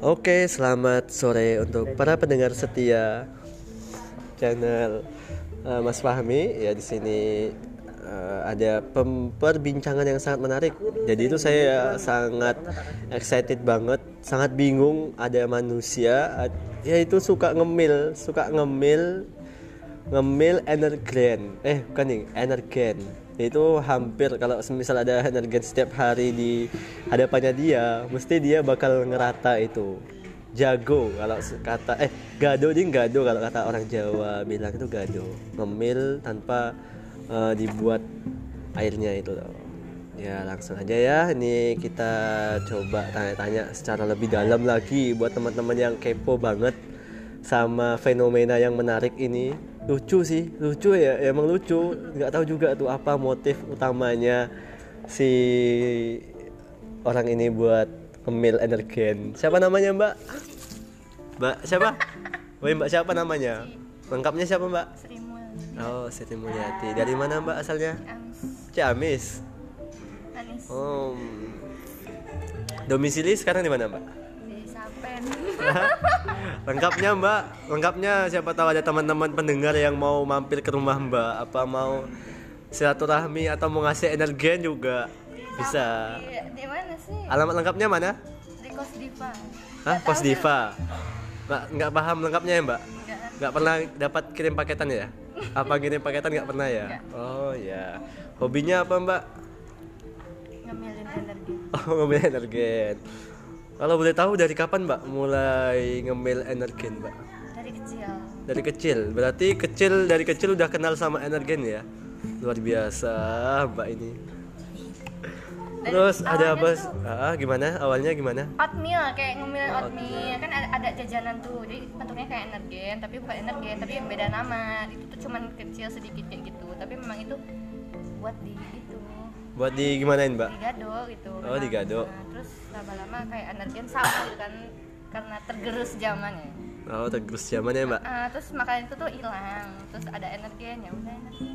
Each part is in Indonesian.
Oke, selamat sore untuk para pendengar setia channel uh, Mas Fahmi. Ya di sini uh, ada perbincangan yang sangat menarik. Jadi itu saya sangat excited banget, sangat bingung ada manusia ya itu suka ngemil, suka ngemil ngemil energen. Eh, bukan nih, energen itu hampir kalau misal ada energen setiap hari di hadapannya dia mesti dia bakal ngerata itu. Jago kalau kata eh gado dia gado kalau kata orang Jawa bilang itu gado ngemil tanpa uh, dibuat airnya itu loh. Ya langsung aja ya. Ini kita coba tanya-tanya secara lebih dalam lagi buat teman-teman yang kepo banget sama fenomena yang menarik ini lucu sih lucu ya emang lucu. Nggak tahu juga tuh apa motif utamanya si orang ini buat ngemil energen. Siapa namanya mbak? Mbak siapa? Woi mbak siapa namanya? Lengkapnya siapa mbak? Sri oh Sri Mulyati dari mana mbak asalnya? Amis Ciamis. Anis oh. Domisili sekarang di mana mbak? Di Sapen lengkapnya mbak. Lengkapnya siapa tahu ada teman-teman pendengar yang mau mampir ke rumah mbak. Apa mau silaturahmi atau mau ngasih energen juga. Bisa. Di, di mana sih? Alamat lengkapnya mana? Di Kos Diva. Hah? Tahu diva? mbak nggak paham lengkapnya ya mbak? Nggak. Nggak pernah dapat kirim paketan ya? Apa kirim paketan nggak pernah ya? Nggak. oh ya hobinya apa mbak? Ngemilin energi. Oh ngemil energen kalau boleh tahu dari kapan mbak mulai ngemil energen mbak? Dari kecil. Dari kecil. Berarti kecil dari kecil udah kenal sama energen ya? Luar biasa mbak ini. Dari terus ada apa ah gimana? Awalnya gimana? Oatmeal kayak ngemilin oatmeal. kan ada, ada jajanan tuh. Jadi bentuknya kayak energen tapi bukan energen tapi beda nama. Itu tuh cuman kecil sedikit kayak gitu. Tapi memang itu buat di buat di gimanain mbak? Digado gitu. Oh, digado. Nah, terus lama-lama kayak energen sama gitu kan karena tergerus zamannya oh terus zamannya mbak? Ah, terus makanan itu tuh hilang terus ada energen ya udah energen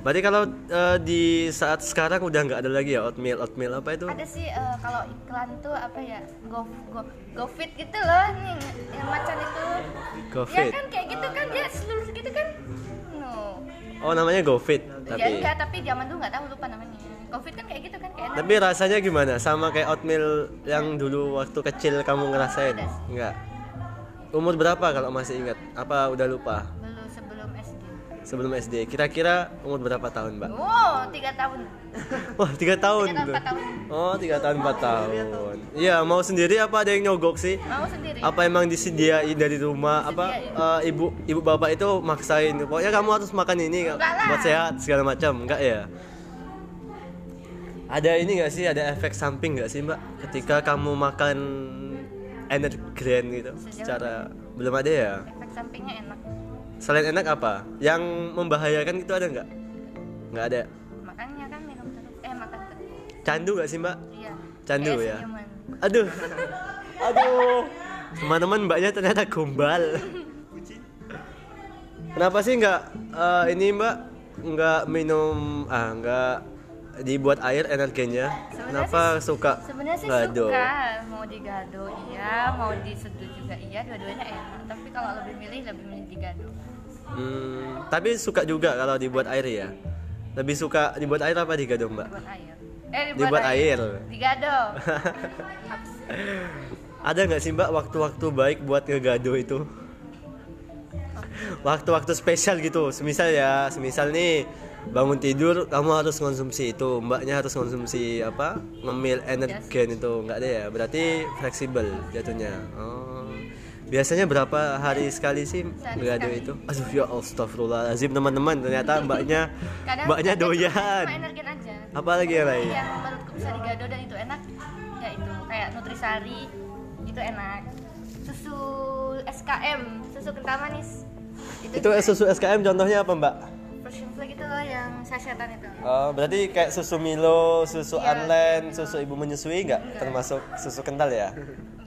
berarti kalau eh, di saat sekarang udah nggak ada lagi ya oatmeal oatmeal apa itu? Ada sih eh, kalau iklan tuh apa ya go go go fit gitu loh nih yang macan itu. Go ya Fit. kan kayak gitu kan dia seluruh gitu kan. No. Oh namanya GoFit ya tapi enggak tapi zaman dulu nggak tahu lupa namanya fit kan kayak gitu kan kayak tapi rasanya gimana? Sama kayak oatmeal yang dulu waktu kecil kamu ngerasain? Ada sih. nggak umur berapa kalau masih ingat? Apa udah lupa? Belum sebelum SD sebelum SD kira-kira umur berapa tahun mbak? Wow tiga tahun. Wah tiga tahun tiga tahun tahun. Oh tiga tahun empat tahun. Iya mau sendiri apa ada yang nyogok sih? Mau sendiri. Apa emang disediain dari rumah? Apa Disediain. eh, ibu ibu bapak itu maksain? Pokoknya kamu harus makan ini Enggak lah. buat sehat segala macam. Enggak ya ada ini nggak sih? Ada efek samping nggak sih mbak? Ketika kamu makan energen gitu Sejauh secara belum ada ya? Efek sampingnya enak. Selain enak apa? Yang membahayakan itu ada nggak? Nggak ada? Makanya kan minum terus. Eh makan terus. Candu nggak sih mbak? Iya. Candu ya? senyuman. aduh. Aduh. Teman-teman mbaknya ternyata gombal. Kenapa sih nggak eh, ini mbak? Nggak minum ah nggak dibuat air energinya. Sebenarnya kenapa suka sebenarnya sih gado suka. Mau digado iya mau diseduh juga iya dua-duanya enak. Tapi kalau lebih milih lebih milih digado. Hmm, tapi suka juga kalau dibuat air ya? Lebih suka dibuat air apa digado mbak? Dibuat air. Eh Dibuat air. digado. Ada nggak sih mbak waktu-waktu baik buat ngegado itu? Waktu-waktu spesial gitu. Semisal ya semisal nih bangun tidur kamu harus konsumsi itu. Mbaknya harus konsumsi apa? Ngemil energen itu. Nggak ada ya? Berarti fleksibel jatuhnya. Oh. Biasanya berapa hari sekali sih sekali. itu? Aduh ya astagfirullahaladzim teman-teman. Ternyata mbaknya kadang mbaknya doyan. energen aja. Apa lagi yang lain? Yang menurutku bisa digado dan itu enak ya itu kayak nutrisari. Itu enak. Susu SKM susu kental manis. Itu susu SKM contohnya apa mbak version flag itu loh yang sasetan itu Oh, berarti kayak susu Milo, susu Iya. Unland, susu ibu menyusui nggak? Enggak. Termasuk susu kental ya? enggak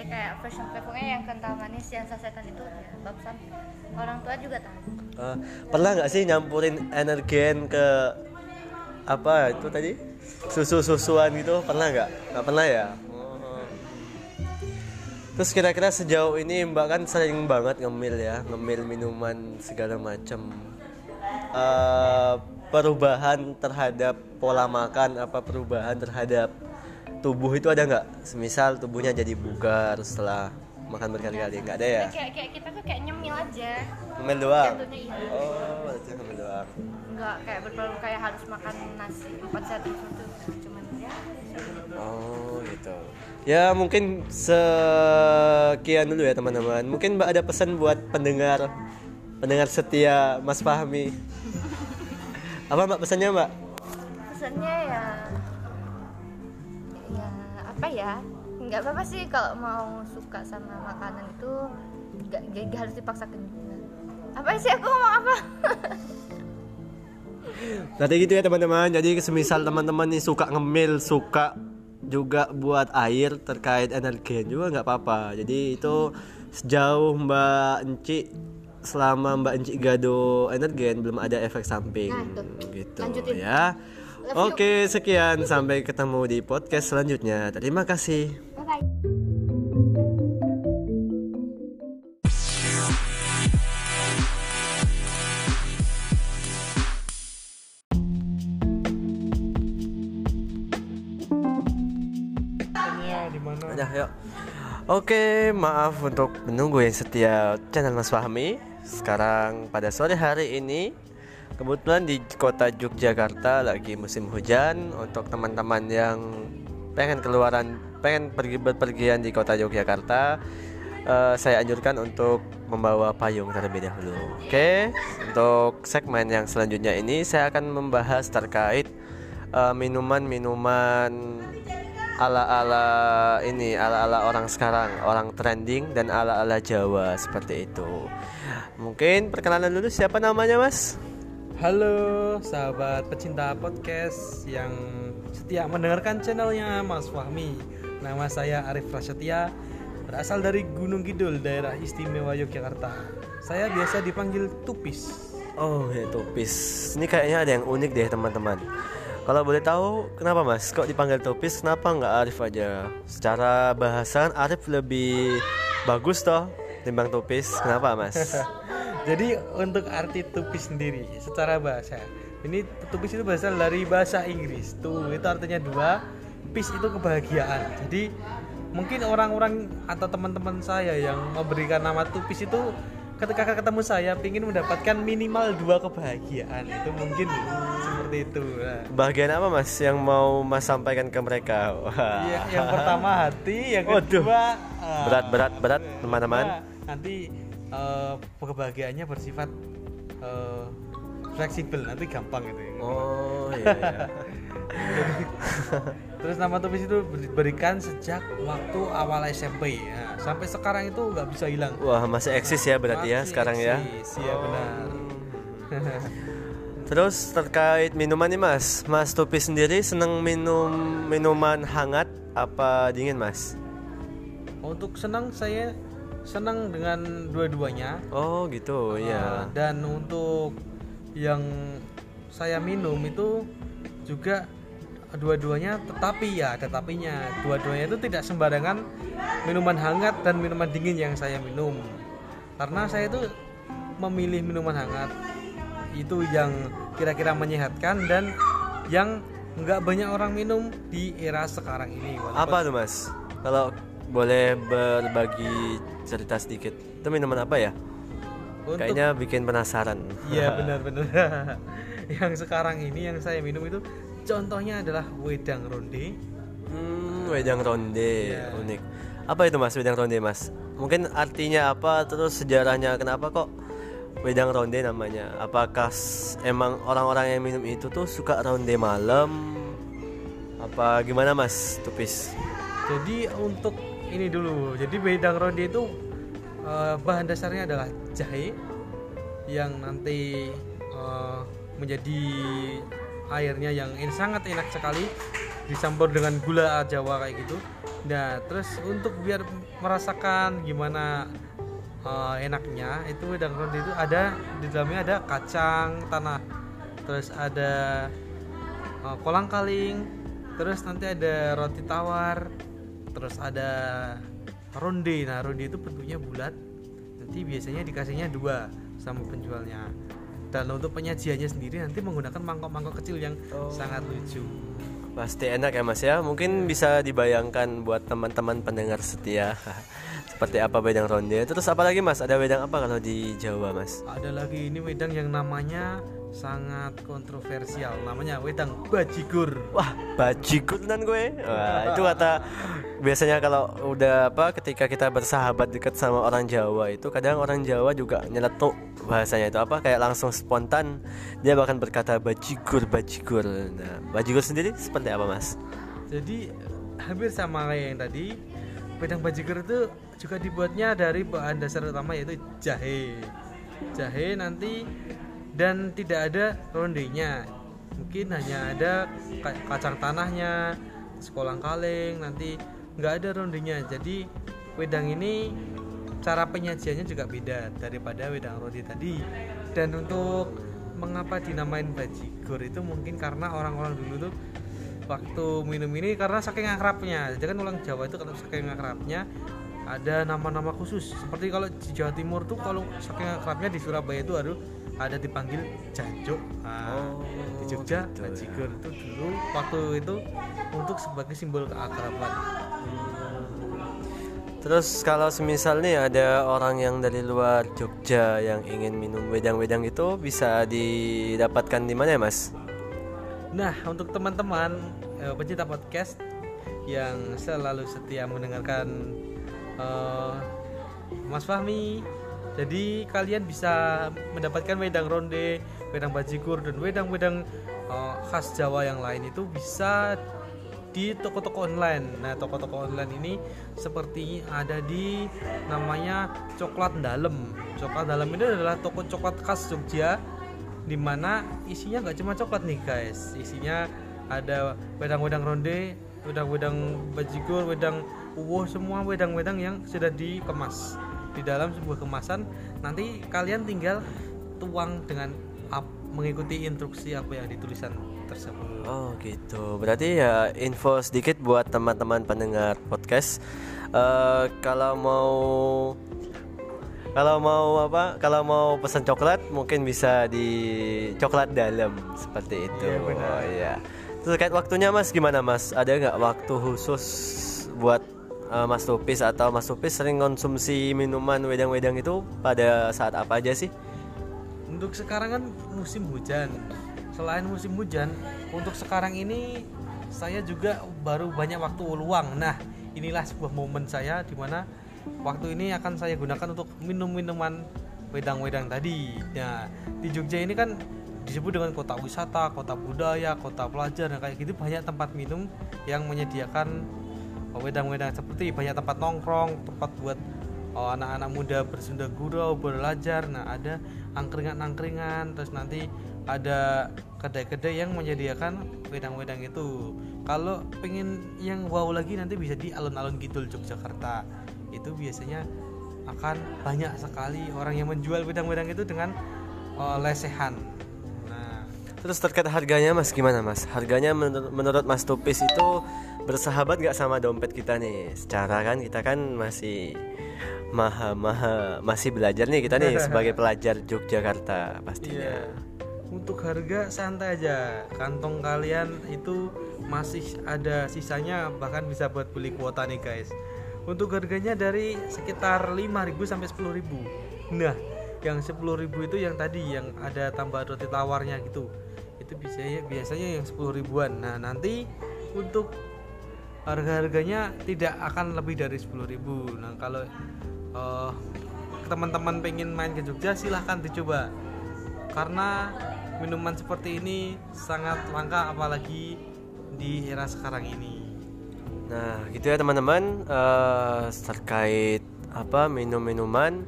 dia kayak version pokoknya yang kental manis yang sasetan itu ya babsan orang tua juga tahu Eh, pernah nggak sih nyampurin energen ke apa itu tadi? Susu-susuan gitu? Pernah nggak? Nggak pernah ya? Oh. Terus kira-kira sejauh ini Mbak kan sering banget ngemil ya, ngemil minuman segala macam. Eh, perubahan terhadap pola makan apa perubahan terhadap tubuh itu ada nggak? Semisal tubuhnya jadi bugar setelah makan berkali-kali nggak ada ya? kayak kayak kita tuh kayak nyemil aja Ngemil doang. iya Oh, berarti ngemil doang. nggak kayak berpeluang kayak harus makan nasi empat set itu cuman ya Oh gitu. Ya mungkin sekian dulu ya teman-teman. Mungkin Mbak ada pesan buat pendengar pendengar setia Mas Fahmi. Apa Mbak pesannya Mbak? pesannya ya ya apa ya nggak apa-apa sih kalau mau suka sama makanan itu nggak nggak harus dipaksakan juga apa sih aku ngomong apa Nanti gitu ya teman-teman. Jadi semisal teman-teman nih suka ngemil, suka juga buat air terkait energen juga nggak apa-apa. Jadi itu sejauh Mbak Enci selama Mbak Enci gado energen belum ada efek samping Nah, tuh. gitu Lanjutin. ya. Love you. Oke, sekian sampai ketemu di podcast selanjutnya. Terima kasih. bye bye di mana Udah, yuk. Oke, maaf untuk menunggu yang setia channel Mas Fahmi. Sekarang pada sore hari ini kebetulan di kota Yogyakarta lagi musim hujan untuk teman-teman yang pengen keluaran, pengen pergi berpergian di kota Yogyakarta. eh, saya anjurkan untuk membawa payung terlebih dahulu. Oke, untuk segmen yang selanjutnya ini saya akan membahas terkait eh, minuman-minuman ala-ala ini ala-ala orang sekarang orang trending dan ala-ala Jawa seperti itu mungkin perkenalan dulu siapa namanya mas? Halo sahabat pecinta podcast yang setia mendengarkan channelnya Mas Fahmi. Nama saya Arif Prasetya berasal dari Gunung Kidul daerah istimewa Yogyakarta. Saya biasa dipanggil Tupis. Oh ya topis ini kayaknya ada yang unik deh teman-teman. Kalau boleh tahu kenapa mas kok dipanggil topis kenapa nggak Arif aja? Secara bahasan Arif lebih bagus toh timbang topis kenapa mas Jadi untuk arti tupis sendiri secara bahasa ini tupis itu berasal dari bahasa Inggris. Tuh itu artinya dua, pis itu kebahagiaan. Jadi mungkin orang-orang atau teman-teman saya yang memberikan nama tupis itu ketika ketemu saya ingin mendapatkan minimal dua kebahagiaan itu mungkin seperti itu. Nah, bagian apa mas yang mau mas sampaikan ke mereka Wah. ya, yang pertama hati, yang kedua berat berat berat teman-teman Nah, nanti eh, kebahagiaannya bersifat eh, fleksibel nanti gampang gitu ya. oh iya, iya. Terus nama topis itu diberikan sejak waktu awal SMP ya. Sampai sekarang itu nggak bisa hilang. Wah masih eksis ya berarti ya Masih sekarang ya. eksis, Iya benar. Terus terkait minuman nih mas, Mas Topi sendiri seneng minum minuman hangat apa dingin mas? Untuk senang saya senang dengan dua-duanya. Oh gitu Eh, ya. Dan untuk yang saya minum itu juga dua-duanya tetapi ya ada tapinya dua-duanya itu tidak sembarangan minuman hangat dan minuman dingin yang saya minum karena saya itu memilih minuman hangat itu yang kira-kira menyehatkan dan yang nggak banyak orang minum di era sekarang ini Walaupun- Apa tuh mas? Kalau boleh berbagi cerita sedikit, itu minuman apa ya? Untuk- Kayaknya bikin penasaran. Iya benar-benar. yang sekarang ini yang saya minum itu contohnya adalah wedang ronde. Hmm, wedang ronde, Iya. unik. Apa itu mas wedang ronde mas? Mungkin artinya apa? Terus sejarahnya kenapa kok wedang ronde namanya? Apakah emang orang-orang yang minum itu tuh suka ronde malam? Apa gimana mas Tupis? Jadi untuk ini dulu. Jadi wedang ronde itu eh, bahan dasarnya adalah jahe yang nanti eh, menjadi airnya yang ini sangat enak sekali dicampur dengan gula Jawa kayak gitu. Nah, terus untuk biar merasakan gimana eh, enaknya itu wedang ronde itu ada di dalamnya ada kacang tanah, terus ada eh, kolang kaling, terus nanti ada roti tawar, terus ada ronde nah ronde itu bentuknya bulat nanti biasanya dikasihnya dua sama penjualnya dan untuk penyajiannya sendiri nanti menggunakan mangkok-mangkok kecil yang Oh. sangat lucu Pasti enak ya Mas ya. Mungkin bisa dibayangkan buat teman-teman pendengar setia seperti apa wedang ronde. Terus apa lagi Mas? Ada wedang apa kalau di Jawa Mas? ada lagi ini wedang yang namanya sangat kontroversial namanya wedang bajigur Wah, bajigur nan gue. Wah, itu kata biasanya kalau udah apa ketika kita bersahabat dekat sama orang Jawa itu kadang orang Jawa juga nyeletuk bahasanya itu apa kayak langsung spontan dia bahkan berkata bajigur bajigur. Nah, bajigur sendiri seperti apa Mas? jadi hampir sama kayak yang tadi wedang bajigur itu juga dibuatnya dari bahan dasar utama yaitu jahe jahe nanti dan tidak ada rondenya. Mungkin hanya ada ka- kacang tanahnya sekolah kaleng nanti nggak ada rondenya. Jadi wedang ini cara penyajiannya juga beda daripada wedang ronde tadi. Dan untuk mengapa dinamain bajigur itu mungkin karena orang-orang dulu tuh waktu minum ini karena saking akrabnya. Jadi kan orang Jawa itu kalau saking akrabnya ada nama-nama khusus seperti kalau di Jawa Timur tuh kalau saking akrabnya di Surabaya itu aduh ada dipanggil jancuk nah, Oh, di Jogja gitu ya. bajigur itu dulu waktu itu untuk sebagai simbol keakraban Terus kalau semisal nih ada orang yang dari luar Jogja yang ingin minum wedang-wedang itu bisa didapatkan di mana ya Mas? Nah, untuk teman-teman eh, pecinta podcast yang selalu setia mendengarkan eh, Mas Fahmi, jadi kalian bisa mendapatkan wedang ronde, wedang bajigur dan wedang-wedang eh, khas Jawa yang lain itu bisa di toko-toko online. Nah, toko-toko online ini seperti ada di namanya Coklat Dalem. Coklat Dalem ini adalah toko coklat khas Jogja di mana isinya nggak cuma coklat nih guys isinya ada wedang-wedang ronde wedang-wedang bajigur wedang uwoh semua wedang-wedang yang sudah dikemas di dalam sebuah kemasan nanti kalian tinggal tuang dengan ap- mengikuti instruksi apa yang ditulisan tersebut Oh gitu. Berarti ya info sedikit buat teman-teman pendengar podcast. Eh, kalau mau kalau mau apa? Kalau mau pesan coklat mungkin bisa di coklat dalam seperti itu. Iya, benar. Oh iya. Terkait waktunya Mas gimana Mas? Ada nggak waktu khusus buat eh, Mas Tupis atau Mas Tupis sering konsumsi minuman wedang-wedang itu pada saat apa aja sih? untuk sekarang kan musim hujan. Selain musim hujan untuk sekarang ini saya juga baru banyak waktu luang. Nah inilah sebuah momen saya di mana waktu ini akan saya gunakan untuk minum minuman wedang-wedang tadi. Nah di Jogja ini kan disebut dengan kota wisata kota budaya kota pelajar nah kayak gitu banyak tempat minum yang menyediakan wedang-wedang seperti banyak tempat nongkrong tempat buat oh, anak-anak muda bersunda gurau belajar. Nah ada angkringan-angkringan terus nanti ada kedai-kedai yang menyediakan wedang-wedang itu. Kalau pengen yang wow lagi nanti bisa di alun-alun Kidul Yogyakarta. Itu biasanya akan banyak sekali orang yang menjual wedang-wedang itu dengan oh, lesehan. Nah. Terus terkait harganya mas gimana mas? Harganya menur- menurut mas Tupis itu bersahabat nggak sama dompet kita nih? Secara kan kita kan masih maha maha masih belajar nih kita nih sebagai pelajar Yogyakarta pastinya. Iya. Untuk harga santai aja. Kantong kalian itu masih ada sisanya bahkan bisa buat beli kuota nih guys. Untuk harganya dari sekitar 5.000 sampai 10.000. Nah, yang 10.000 itu yang tadi yang ada tambah roti tawarnya gitu. Itu biasanya biasanya yang 10 ribuan. Nah, nanti untuk harga-harganya tidak akan lebih dari 10.000. Nah, kalau eh, teman-teman pengen main ke Jogja silahkan dicoba karena minuman seperti ini sangat langka apalagi di era sekarang ini Nah gitu ya teman-teman eh, terkait apa minum-minuman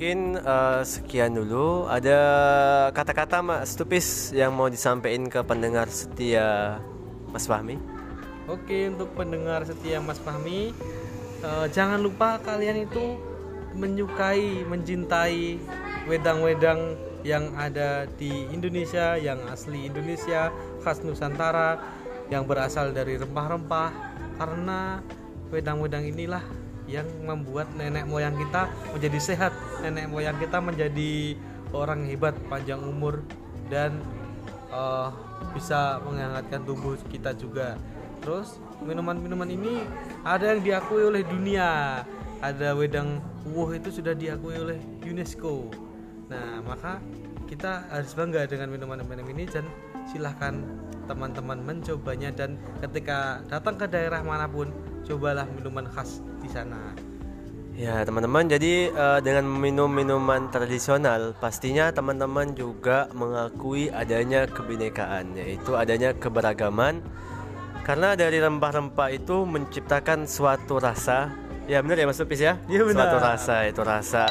mungkin eh, sekian dulu. Ada kata-kata Mas Tupis yang mau disampaikan ke pendengar setia Mas Fahmi? Oke untuk pendengar setia Mas Fahmi eh, Jangan lupa kalian itu menyukai, mencintai wedang-wedang yang ada di Indonesia Yang asli Indonesia, khas Nusantara Yang berasal dari rempah-rempah Karena wedang-wedang inilah yang membuat nenek moyang kita menjadi sehat, nenek moyang kita menjadi orang hebat, panjang umur dan eh, bisa menghangatkan tubuh kita juga. Terus minuman-minuman ini ada yang diakui oleh dunia. Ada wedang wuh itu sudah diakui oleh UNESCO. Nah, maka kita harus bangga dengan minuman-minuman ini dan silahkan teman-teman mencobanya dan ketika datang ke daerah mana pun cobalah minuman khas di sana. Ya teman-teman, jadi eh, dengan minum minuman tradisional pastinya teman-teman juga mengakui adanya kebinekaan, yaitu adanya keberagaman. Karena dari rempah-rempah itu menciptakan suatu rasa, ya benar ya Mas Tupis ya? Iya, benar. Suatu rasa itu rasa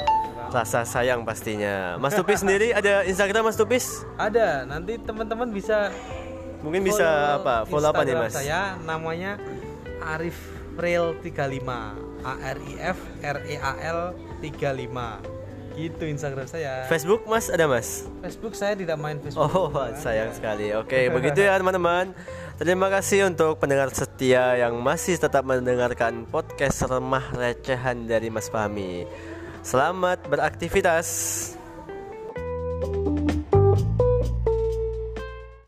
rasa sayang pastinya. Mas Tupis sendiri ada Instagram Mas Tupis? Ada, nanti teman-teman bisa Mungkin bisa apa? Follow apa nih Instagram Mas? Saya namanya Arif Real 35. A R I F R E A L 35. Gitu Instagram saya. Facebook Mas ada Mas? Facebook saya tidak main Facebook. Oh, sayang sekali. Oke, begitu ya teman-teman. Terima kasih untuk pendengar setia yang masih tetap mendengarkan podcast remah recehan dari Mas Fahmi. Selamat beraktivitas.